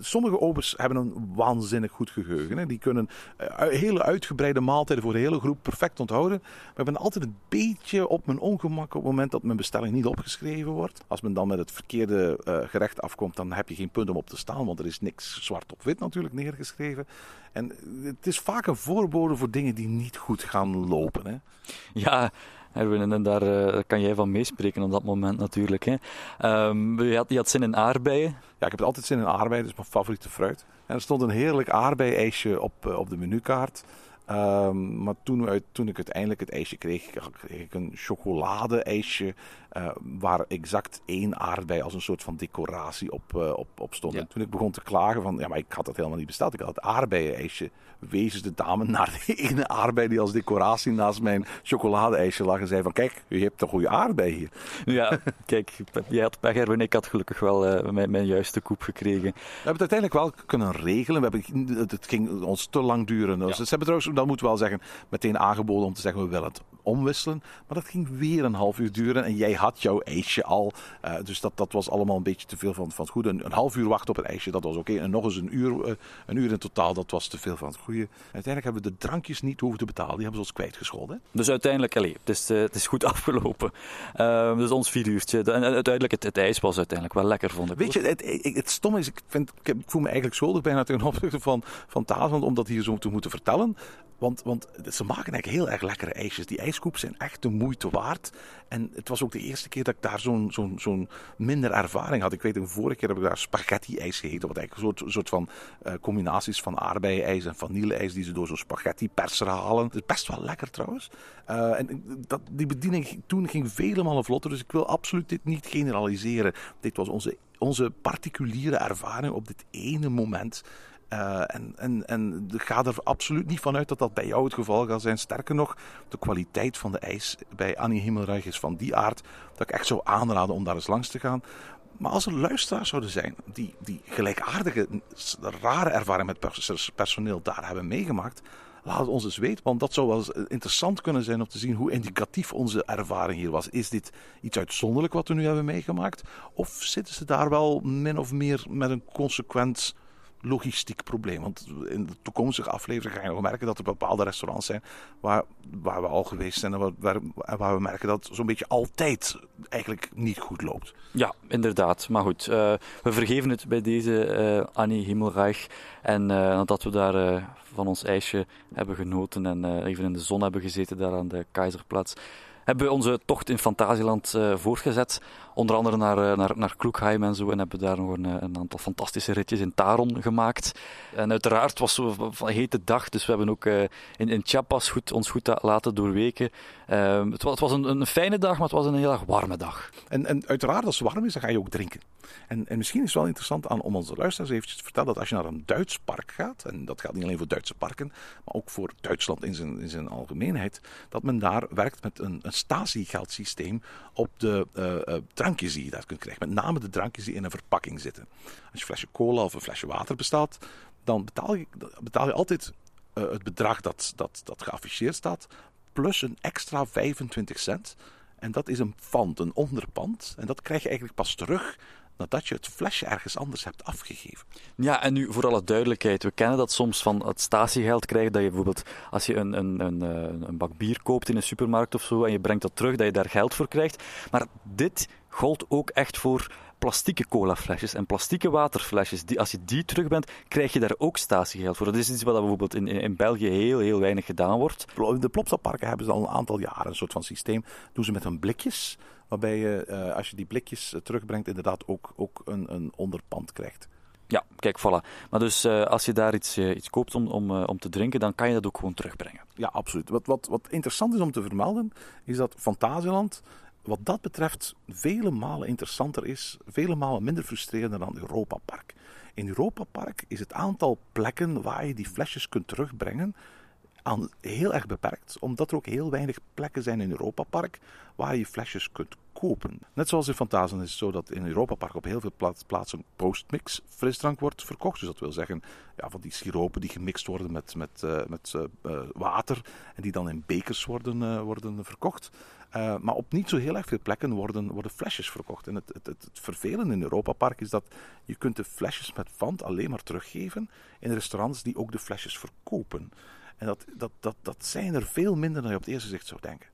sommige obers hebben een waanzinnig goed geheugen. Hè. Die kunnen hele uitgebreide maaltijden voor de hele groep perfect onthouden. Maar ik ben altijd een beetje op mijn ongemak op het moment dat mijn bestelling niet opgeschreven wordt. Als men dan met het verkeerde uh, gerecht afkomt, dan heb je geen punt om op te staan, want er is niks zwart op wit natuurlijk neergeschreven. En het is vaak een voorbode voor dingen die niet goed gaan lopen. Hè. Ja, Erwin, en daar uh, kan jij van meespreken op dat moment natuurlijk. Hè. Um, je, had, je had zin in aardbeien? Ja, ik heb altijd zin in aardbeien, dat is mijn favoriete fruit. En er stond een heerlijk aardbei-ijsje op, uh, op de menukaart. Um, maar toen, toen ik uiteindelijk het ijsje kreeg, kreeg ik een chocolade-ijsje. Uh, waar exact één aardbei als een soort van decoratie op, uh, op, op stond. Ja. En toen ik begon te klagen van, ja, maar ik had dat helemaal niet besteld. Ik had het aardbeien-ijsje. Wees de dame naar de (laughs) ene aardbei die als decoratie naast mijn chocolade-ijsje lag. En zei van, kijk, u hebt een goede aardbei hier. Ja, (laughs) kijk, jij had pech, Erwin. Ik had gelukkig wel uh, mijn, mijn, juiste koep gekregen. We hebben het uiteindelijk wel kunnen regelen. We hebben, het ging ons te lang duren. Dus ja. Ze hebben trouwens, dat moeten we wel zeggen, meteen aangeboden om te zeggen, we willen het omwisselen. Maar dat ging weer een half uur duren. En jij had jouw ijsje al. Uh, dus dat, dat was allemaal een beetje te veel van, van het goede. Een, een half uur wachten op het ijsje, dat was oké. Okay. En nog eens een uur, uh, een uur in totaal, dat was te veel van het goede. Uiteindelijk hebben we de drankjes niet hoeven te betalen. Die hebben ze ons kwijtgescholden. Dus uiteindelijk, allez, het, is, uh, het is goed (laughs) afgelopen. dus ons vier uurtje. En uiteindelijk, het, het, ijs was uiteindelijk wel lekker, vond ik. Weet je, het, het, het stomme is, ik, vind, ik, voel me eigenlijk schuldig bijna ten opzichte van, van om dat hier zo te moeten vertellen. Want, want ze maken eigenlijk heel erg lekkere ijsjes. Die ijskoeps zijn echt de moeite waard. En het was ook de eerste keer dat ik daar zo'n zo'n zo'n minder ervaring had. Ik weet, een vorige keer heb ik daar spaghetti-ijs gegeten. Wat eigenlijk een soort, soort van uh, combinaties van aardbeien-ijs en vanille-ijs die ze door zo'n spaghetti-perser halen. Het is best wel lekker trouwens. Uh, en dat, die bediening toen ging vele malen vlotter. Dus ik wil absoluut dit niet generaliseren. Dit was onze, onze particuliere ervaring op dit ene moment. Uh, en, en, en ga er absoluut niet vanuit dat dat bij jou het geval gaat zijn. Sterker nog, de kwaliteit van de ijs bij Annie Himmelreich is van die aard dat ik echt zou aanraden om daar eens langs te gaan. Maar als er luisteraars zouden zijn die, die gelijkaardige, rare ervaring met personeel daar hebben meegemaakt, laat het ons eens weten. Want dat zou wel eens interessant kunnen zijn om te zien hoe indicatief onze ervaring hier was. Is dit iets uitzonderlijk wat we nu hebben meegemaakt? Of zitten ze daar wel min of meer met een consequent logistiek probleem. Want in de toekomstige aflevering ga je nog merken dat er bepaalde restaurants zijn waar, waar we al geweest zijn en waar, waar we merken dat zo'n beetje altijd eigenlijk niet goed loopt. Ja, inderdaad. Maar goed, uh, we vergeven het bij deze uh, Annie Himmelreich. En uh, nadat we daar van ons ijsje hebben genoten en even in de zon hebben gezeten daar aan de Keizerplaats hebben we onze tocht in Fantasieland uh, voortgezet. Onder andere naar, uh, naar, naar Kloekheim en zo. En hebben daar nog een, een, aantal fantastische ritjes in Taron gemaakt. En uiteraard was het een hete dag. Dus we hebben ook in, in Chiapas goed, ons goed laten doorweken. het, was, het was een, een, fijne dag, maar het was een heel erg warme dag. En, en uiteraard, als het warm is, dan ga je ook drinken. En, en misschien is het wel interessant aan, om onze luisteraars eventjes te vertellen dat als je naar een Duits park gaat, en dat geldt niet alleen voor Duitse parken, maar ook voor Duitsland in zijn, in zijn algemeenheid, dat men daar werkt met een statiegeldsysteem op de uh, uh, drankjes die je daar kunt krijgen. Met name de drankjes die in een verpakking zitten. Als je een flesje cola of een flesje water bestelt, dan betaal je, betaal je altijd uh, het bedrag dat, dat, dat geafficheerd staat, plus een extra 25 cent. En dat is een pand, een onderpand. En dat krijg je eigenlijk pas terug nadat je het flesje ergens anders hebt afgegeven. Ja, en nu voor alle duidelijkheid, we kennen dat soms van het statiegeld krijgen, dat je bijvoorbeeld als je een, een, een, eh, een bak bier koopt in een supermarkt of zo en je brengt dat terug, dat je daar geld voor krijgt. Maar dit gold ook echt voor plastieke colaflesjes en plastieke waterflesjes. Die, als je die terug bent, krijg je daar ook statiegeld voor. Dat is iets wat bijvoorbeeld in, in België heel, heel weinig gedaan wordt. De Plopsaparken hebben ze al een aantal jaren een soort van systeem. Doen ze met hun blikjes, waarbij je uh, als je die blikjes terugbrengt, inderdaad ook, ook een, een onderpand krijgt. Ja, kijk, voilà. Maar dus uh, als je daar iets, uh, iets koopt om, om, uh, om te drinken, dan kan je dat ook gewoon terugbrengen. Ja, absoluut. Wat, wat, wat interessant is om te vermelden, is dat Fantasieland wat dat betreft vele malen interessanter is, vele malen minder frustrerender dan Europa Park. In Europa Park is het aantal plekken waar je die flesjes kunt terugbrengen aan heel erg beperkt, omdat er ook heel weinig plekken zijn in Europa Park waar je flesjes kunt kopen. Net zoals in Fantasen is het zo dat in Europa Park op heel veel plaatsen postmix frisdrank wordt verkocht. Dus dat wil zeggen ja, van die siropen die gemixt worden met, met, uh, met uh, water en die dan in bekers worden, worden verkocht. Maar op niet zo heel erg veel plekken worden, worden flesjes verkocht. En het, het, het, vervelende in Europa Park is dat je kunt de flesjes met Fant alleen maar teruggeven in restaurants die ook de flesjes verkopen. En dat, dat, dat, dat zijn er veel minder dan je op het eerste zicht zou denken.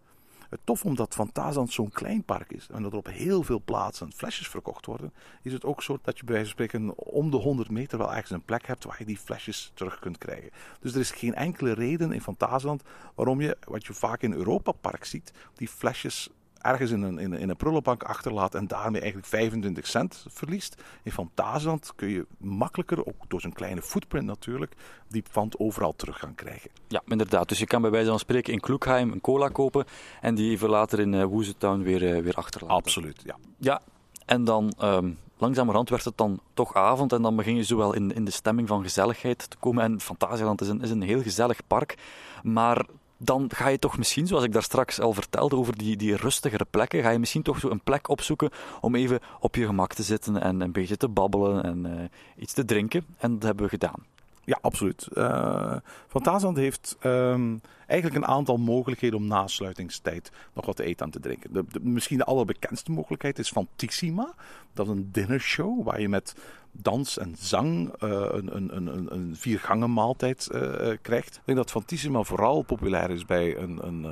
Het tof omdat Fantasand zo'n klein park is en dat er op heel veel plaatsen flesjes verkocht worden, is het ook zo dat je bij wijze van spreken om de 100 meter wel ergens een plek hebt waar je die flesjes terug kunt krijgen. Dus er is geen enkele reden in Fantasieland waarom je, wat je vaak in Europa Park ziet, die flesjes ergens in een, in, in een prullenbank achterlaat en daarmee eigenlijk 25 cent verliest. In Fantasieland kun je makkelijker, ook door zijn kleine footprint natuurlijk, die pand overal terug gaan krijgen. Ja, inderdaad. Dus je kan bij wijze van spreken in Kloekheim een cola kopen en die even later in Woezetown weer, uh, weer achterlaten. Absoluut, ja. Ja, en dan um, langzamerhand werd het dan toch avond en dan begin je zowel in, in de stemming van gezelligheid te komen. En Fantasieland is een, is een heel gezellig park, maar dan ga je toch misschien, zoals ik daar straks al vertelde, over die, die rustigere plekken, ga je misschien toch zo een plek opzoeken om even op je gemak te zitten en een beetje te babbelen en uh, iets te drinken. En dat hebben we gedaan. Ja, absoluut. Uh, heeft um, eigenlijk een aantal mogelijkheden om na sluitingstijd nog wat te eten en te drinken. De, misschien de allerbekendste mogelijkheid is Fantissima. Dat is een dinnershow waar je met dans en zang uh, een, een, een, een viergangen maaltijd uh, krijgt. Ik denk dat Fantissima vooral populair is bij een, een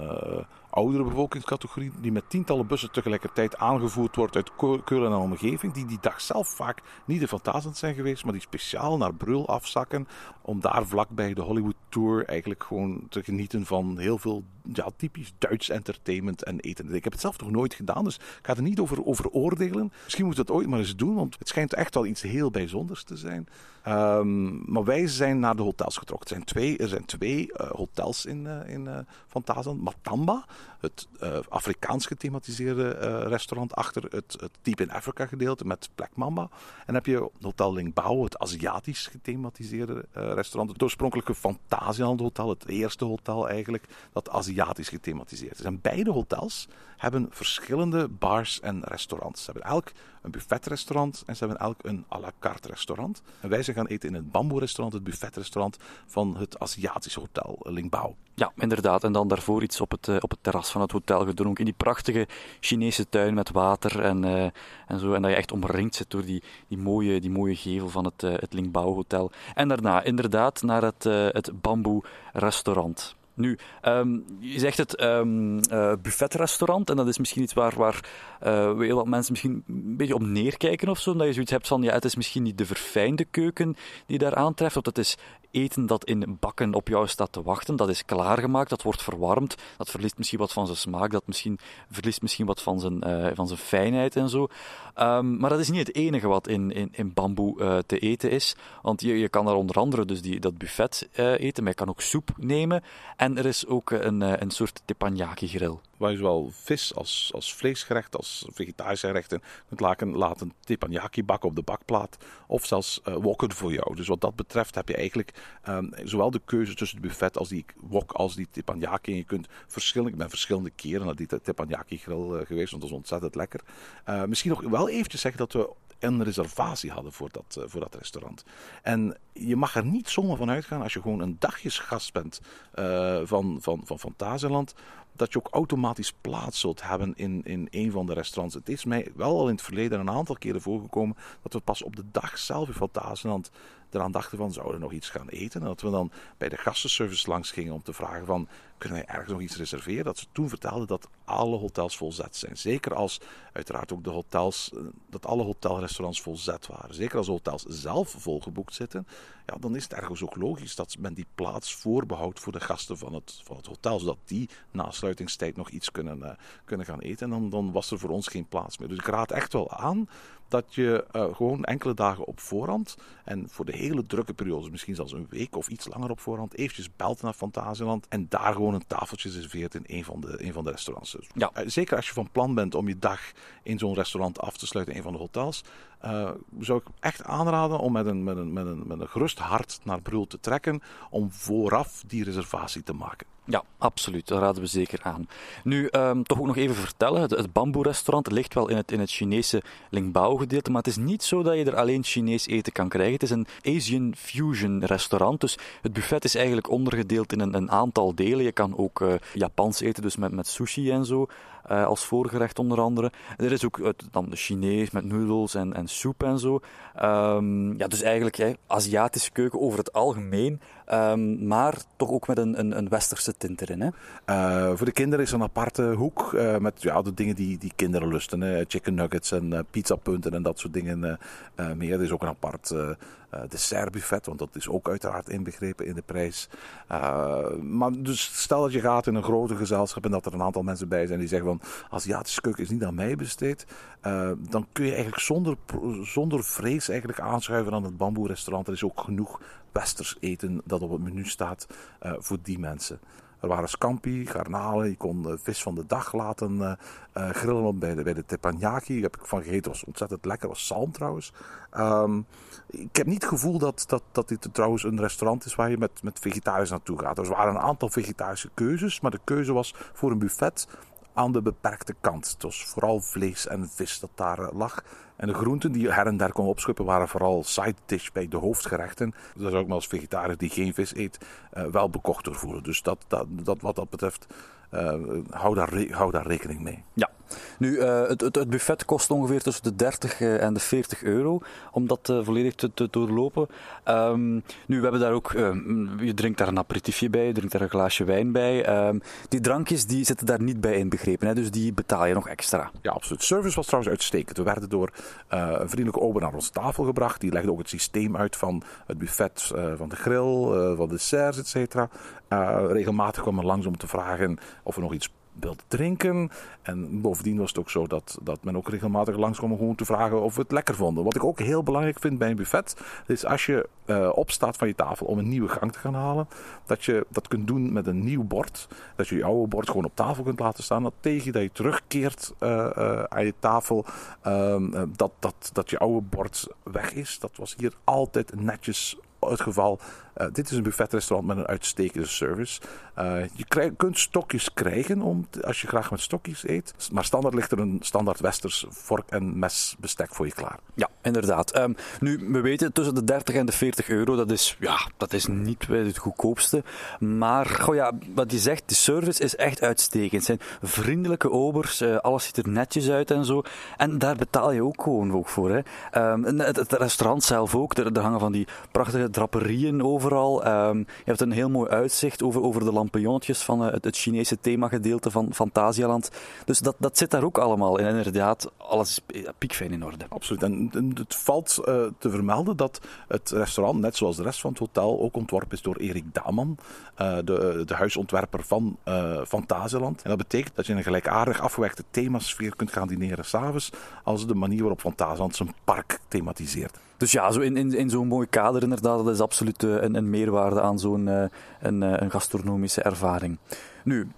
oudere bevolkingscategorie die met tientallen bussen tegelijkertijd aangevoerd wordt uit Keulen en omgeving, die die dag zelf vaak niet in Fantasend zijn geweest, maar die speciaal naar Brul afzakken om daar vlakbij de Hollywood Tour eigenlijk gewoon te genieten van heel veel ja, typisch Duits entertainment en eten. Ik heb het zelf nog nooit gedaan, dus ik ga er niet over, over oordelen. Misschien moet dat ooit maar eens doen, want het schijnt echt wel iets heel bijzonders te zijn. Um, maar wij zijn naar de hotels getrokken. Er zijn twee, er zijn twee uh, hotels in, uh, in uh. Matamba, het Afrikaans gethematiseerde restaurant achter het, het Deep in Africa gedeelte met Black Mamba. En dan heb je Hotel Lingbao, het Aziatisch gethematiseerde restaurant. Het oorspronkelijke Fantasieland Hotel, het eerste hotel eigenlijk, dat Aziatisch gethematiseerd is. En beide hotels hebben verschillende bars en restaurants. Ze hebben elk een buffetrestaurant en ze hebben elk een à la carte restaurant. En wij zijn gaan eten in het bamboe-restaurant, het buffetrestaurant van het Aziatische hotel Lingbao. Ja, inderdaad. En dan daarvoor iets op het, uh, op het terras van het hotel gedronken. In die prachtige Chinese tuin met water en, uh, en zo. En dat je echt omringd zit door die, die, mooie, die mooie gevel van het, uh, het Lingbao Hotel. En daarna inderdaad naar het, het bamboe-restaurant. Nu, um, je zegt het um, uh, buffetrestaurant, en dat is misschien iets waar, waar uh, heel wat mensen misschien een beetje op neerkijken of zo, omdat je zoiets hebt van, ja, het is misschien niet de verfijnde keuken die daar aantreft, of het is eten dat in bakken op jou staat te wachten, dat is klaargemaakt, dat wordt verwarmd, dat verliest misschien wat van zijn smaak, dat misschien, verliest misschien wat van zijn, uh, van zijn fijnheid en zo. Um, maar dat is niet het enige wat in, in, in bamboe uh, te eten is, want je, je kan daar onder andere dus die, dat buffet uh, eten, maar je kan ook soep nemen, en er is ook een, een soort teppanyaki grill. Waar zowel vis als, als vleesgerecht als vegetarische gerechten kunt laten, laten teppanyaki bakken op de bakplaat. Of zelfs wokken voor jou. Dus wat dat betreft heb je eigenlijk um, zowel de keuze tussen het buffet als die wok als die teppanyaki. Je kunt verschillende, ik ben verschillende keren naar die teppanyaki grill uh, geweest, want dat is ontzettend lekker. Uh, misschien nog wel eventjes zeggen dat we een reservatie hadden voor dat, uh, voor dat restaurant. En je mag er niet zomaar van uitgaan als je gewoon een dagjesgast bent van, van, van Fantasieland, dat je ook automatisch plaats zult hebben in, in een van de restaurants. Het is mij wel al in het verleden een aantal keren voorgekomen dat we pas op de dag zelf in Fantasieland eraan dachten van zouden we nog iets gaan eten. En dat we dan bij de gastenservice langs gingen om te vragen van kunnen wij ergens nog iets reserveren. Dat ze toen vertelden dat alle hotels volzet zijn. Zeker als uiteraard ook de hotels, eh, dat alle hotelrestaurants volzet waren. Zeker als de hotels zelf volgeboekt zitten. Ja, dan is het ergens ook logisch dat men die plaats voorbehoudt voor de gasten van het, van het hotel. Zodat die na sluitingstijd nog iets kunnen, uh, kunnen gaan eten. En dan, dan was er voor ons geen plaats meer. Dus ik raad echt wel aan dat je uh, gewoon enkele dagen op voorhand en voor de hele drukke periode, misschien zelfs een week of iets langer op voorhand, eventjes belt naar Fantasieland en daar gewoon een tafeltje reserveert in een van de, een van de restaurants. Ja. Uh, zeker als je van plan bent om je dag in zo'n restaurant af te sluiten in een van de hotels, uh, zou ik echt aanraden om met een, met, een, met, een, met een gerust hart naar Brul te trekken om vooraf die reservatie te maken. Ja, absoluut. Dat raden we zeker aan. Nu, um, toch ook nog even vertellen. Het, bamboe-restaurant ligt wel in het, in het Chinese Lingbao-gedeelte, maar het is niet zo dat je er alleen Chinees eten kan krijgen. Het is een Asian Fusion restaurant, dus het buffet is eigenlijk ondergedeeld in een, een aantal delen. Je kan ook uh, Japans eten, dus met, met sushi en zo. Uh, als voorgerecht onder andere. Er is ook dan de Chinees met noedels en, en soep en zo. Um, ja, dus eigenlijk ja, Aziatische keuken over het algemeen, um, maar toch ook met een, een, een westerse tint erin. Hè? Uh, voor de kinderen is een aparte hoek met ja, de dingen die, die kinderen lusten. Hè? Chicken nuggets en pizzapunten en dat soort dingen meer. Er is ook een apart uh, dessertbuffet, want dat is ook uiteraard inbegrepen in de prijs. Uh, maar dus stel dat je gaat in een grote gezelschap en dat er een aantal mensen bij zijn die zeggen van Aziatische keuken is niet aan mij besteed, uh, dan kun je eigenlijk zonder, zonder vrees eigenlijk aanschuiven aan het bamboe restaurant. Er is ook genoeg westers eten dat op het menu staat voor die mensen. Er waren scampi, garnalen, je kon uh, vis van de dag laten grillen bij de, bij de teppanyaki. Daar heb ik van gegeten, was ontzettend lekker, was zalm trouwens. Um, ik heb niet het gevoel dat, dat, dat dit trouwens een restaurant is waar je met, met vegetarisch naartoe gaat. Er waren een aantal vegetarische keuzes, maar de keuze was voor een buffet aan de beperkte kant. Het vooral vlees en vis dat daar lag. En de groenten die je her en der kon opschuppen waren vooral side dish bij de hoofdgerechten. Daar zou ik me als vegetariër die geen vis eet uh, wel bekocht door voelen. Dus dat, dat, dat wat dat betreft, uh, hou, daar, hou daar rekening mee. Ja. Nu, uh, het, het, buffet kost ongeveer tussen de 30 uh, en de 40 euro om dat uh, volledig te, doorlopen. Um, nu, we hebben daar ook, je drinkt daar een aperitiefje bij, je drinkt daar een glaasje wijn bij. Um, die drankjes die zitten daar niet bij inbegrepen, hè, dus die betaal je nog extra. Ja, absoluut. Service was trouwens uitstekend. We werden door een vriendelijke ober naar onze tafel gebracht. Die legde ook het systeem uit van het buffet van de grill, van de desserts, et cetera. regelmatig kwam er langs om te vragen of er nog iets wilde drinken. En bovendien was het ook zo dat, dat men ook regelmatig langskwam om gewoon te vragen of we het lekker vonden. Wat ik ook heel belangrijk vind bij een buffet, is als je uh, opstaat van je tafel om een nieuwe gang te gaan halen, dat je dat kunt doen met een nieuw bord. Dat je je oude bord gewoon op tafel kunt laten staan. Dat tegen dat je terugkeert uh, uh, aan je tafel, dat, dat, dat je oude bord weg is. Dat was hier altijd netjes het geval. Uh, dit is een buffetrestaurant met een uitstekende service. Uh, je kunt stokjes krijgen om als je graag met stokjes eet. Maar standaard ligt er een standaard westers vork en mes bestek voor je klaar. Ja, inderdaad. Um, nu, we weten tussen de 30 en de 40 euro, dat is, ja, dat is niet het goedkoopste. Maar goh, ja, wat je zegt, de service is echt uitstekend. Het zijn vriendelijke obers, uh, alles ziet er netjes uit en zo. En daar betaal je ook gewoon ook voor. Hè. Um, het, restaurant zelf ook, er, er hangen van die prachtige draperieën overal. Um, je hebt een heel mooi uitzicht over, over de lampionnetjes van uh, het, het, Chinese themagedeelte van Fantasialand. Dus dat, dat zit daar ook allemaal in. En inderdaad, alles is piekfijn in orde. Absoluut. En, het valt uh, te vermelden dat het restaurant, net zoals de rest van het hotel, ook ontworpen is door Erik Daman, de, de huisontwerper van Fantasialand. En dat betekent dat je een gelijkaardig afgewerkte themasfeer kunt gaan dineren s'avonds, als de manier waarop Fantasialand zijn park thematiseert. Dus ja, zo in, in, in zo'n mooi kader inderdaad, dat is absoluut uh, een, een, meerwaarde aan zo'n uh, een, een gastronomische ervaring. Nu,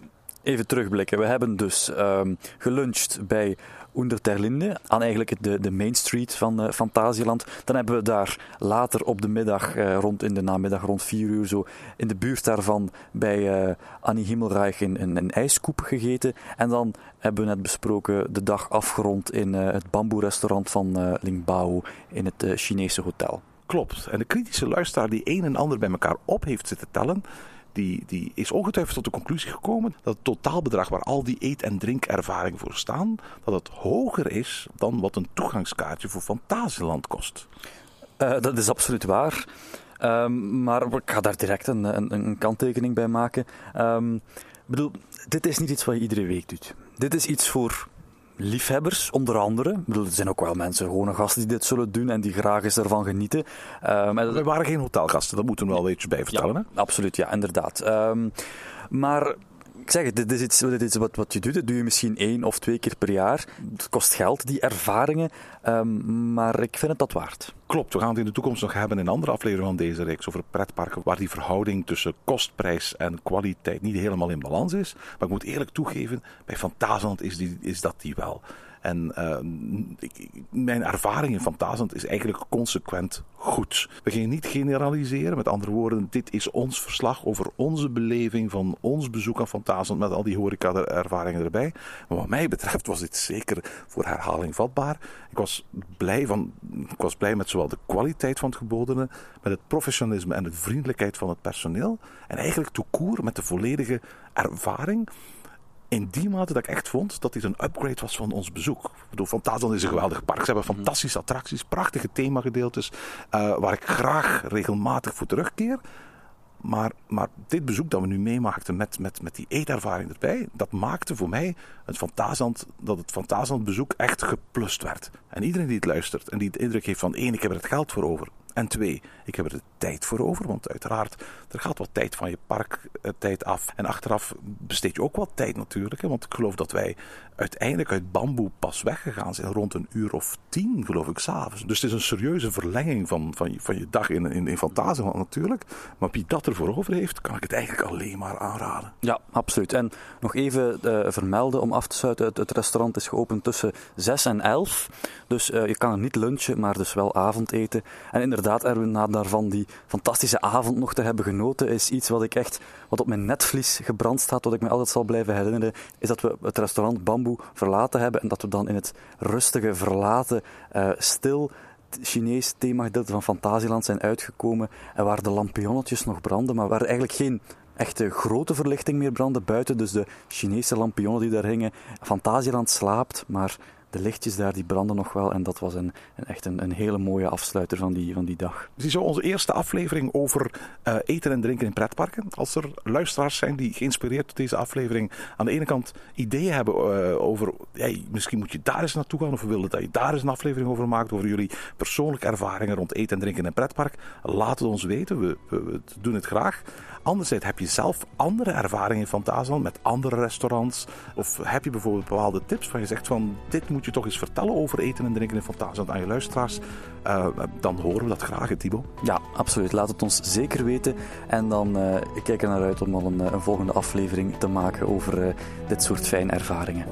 even terugblikken. We hebben dus um, geluncht bij Onder Terlinde, aan eigenlijk de, de Main Street van uh, Fantasieland. Dan hebben we daar later op de middag, uh, rond in de namiddag, rond 4 uur zo, in de buurt daarvan bij uh, Annie Himmelreich een, een, een ijskoep gegeten. En dan hebben we net besproken de dag afgerond in het bamboe-restaurant van Lingbao in het Chinese hotel. Klopt. En de kritische luisteraar die een en ander bij elkaar op heeft zitten tellen, die, die is ongetwijfeld tot de conclusie gekomen dat het totaalbedrag waar al die eet- en drinkervaringen voor staan, dat het hoger is dan wat een toegangskaartje voor Fantasieland kost. Uh, dat is absoluut waar. Um, maar ik ga daar direct een, een, een kanttekening bij maken. Um, ik bedoel, dit is niet iets wat je iedere week doet. Dit is iets voor liefhebbers, onder andere. Ik bedoel, er zijn ook wel mensen, gewone gasten, die dit zullen doen en die graag eens ervan genieten. Um, we waren geen hotelgasten, dat moeten we wel beetje bij vertellen. Ja, hè? Absoluut, ja, inderdaad. Um, maar ik zeg dit is iets, wat, wat je doet. Dat doe je misschien één of twee keer per jaar. Het kost geld, die ervaringen. Um, maar ik vind het dat waard. Klopt, we gaan het in de toekomst nog hebben in andere aflevering van deze reeks over pretparken, waar die verhouding tussen kostprijs en kwaliteit niet helemaal in balans is. Maar ik moet eerlijk toegeven, bij Fantasieland is, is dat die wel. En ik, mijn ervaring in Fantasend is eigenlijk consequent goed. We gaan niet generaliseren. Met andere woorden, dit is ons verslag over onze beleving van ons bezoek aan Fantasend met al die horeca-ervaringen erbij. Maar wat mij betreft was dit zeker voor herhaling vatbaar. Ik was blij, van, ik was blij met zowel de kwaliteit van het gebodene, met het professionalisme en de vriendelijkheid van het personeel. En eigenlijk toekoer met de volledige ervaring in die mate dat ik echt vond dat dit een upgrade was van ons bezoek. Ik bedoel, Fantasieland is een geweldig park. Ze hebben Mhm. fantastische attracties, prachtige themagedeeltes, uh, waar ik graag regelmatig voor terugkeer. Maar, maar dit bezoek dat we nu meemaakten met, met, met die eetervaring erbij, dat maakte voor mij het Fantasieland, dat het Fantasieland bezoek echt geplust werd. En iedereen die het luistert en die de indruk heeft van één, ik heb er het geld voor over. En twee, ik heb er de tijd voor over, want uiteraard, er gaat wat tijd van je parktijd af. En achteraf besteed je ook wat tijd natuurlijk, want ik geloof dat wij uiteindelijk uit bamboe pas weggegaan zijn rond een uur of tien, geloof ik, s'avonds. Dus het is een serieuze verlenging van, van, je, van je dag in, in, in natuurlijk. Maar wie dat ervoor over heeft, kan ik het eigenlijk alleen maar aanraden. Ja, absoluut. En nog even uh, vermelden om af te sluiten, het, restaurant is geopend tussen 6 en 11. Dus uh, je kan er niet lunchen, maar dus wel avondeten. En inderdaad, Erwin, na daarvan die fantastische avond nog te hebben genoten, is iets wat ik echt, wat op mijn netvlies gebrand staat, wat ik me altijd zal blijven herinneren, is dat we het restaurant Bamboe verlaten hebben en dat we dan in het rustige, verlaten, uh, stil Chinees themagedeelte van Fantasieland zijn uitgekomen en waar de lampionnetjes nog branden, maar waar eigenlijk geen echte grote verlichting meer brandde buiten, dus de Chinese lampionnen die daar hingen. Fantasieland slaapt, maar de lichtjes daar die branden nog wel. En dat was een, een echt een, hele mooie afsluiter van die, van die dag. Onze eerste aflevering over uh, eten en drinken in pretparken. Als er luisteraars zijn die geïnspireerd door deze aflevering aan de ene kant ideeën hebben uh, over, hey, misschien moet je daar eens naartoe gaan of we willen dat je daar eens een aflevering over maakt, over jullie persoonlijke ervaringen rond eten en drinken in pretpark, laat het ons weten. We, we, we doen het graag. Anderzijds heb je zelf andere ervaringen in Fantasieland met andere restaurants? Of heb je bijvoorbeeld bepaalde tips van je zegt van dit moet je toch eens vertellen over eten en drinken in Fantasieland aan je luisteraars? Uh, dan horen we dat graag, Thibaut. Ja, absoluut. Laat het ons zeker weten. En dan uh, ik kijk er naar uit om al een, een volgende aflevering te maken over uh, dit soort fijne ervaringen.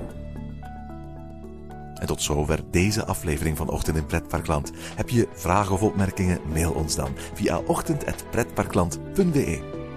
En tot zover deze aflevering van Ochtend in Pretparkland. Heb je vragen of opmerkingen? Mail ons dan via ochtend.pretparkland.be.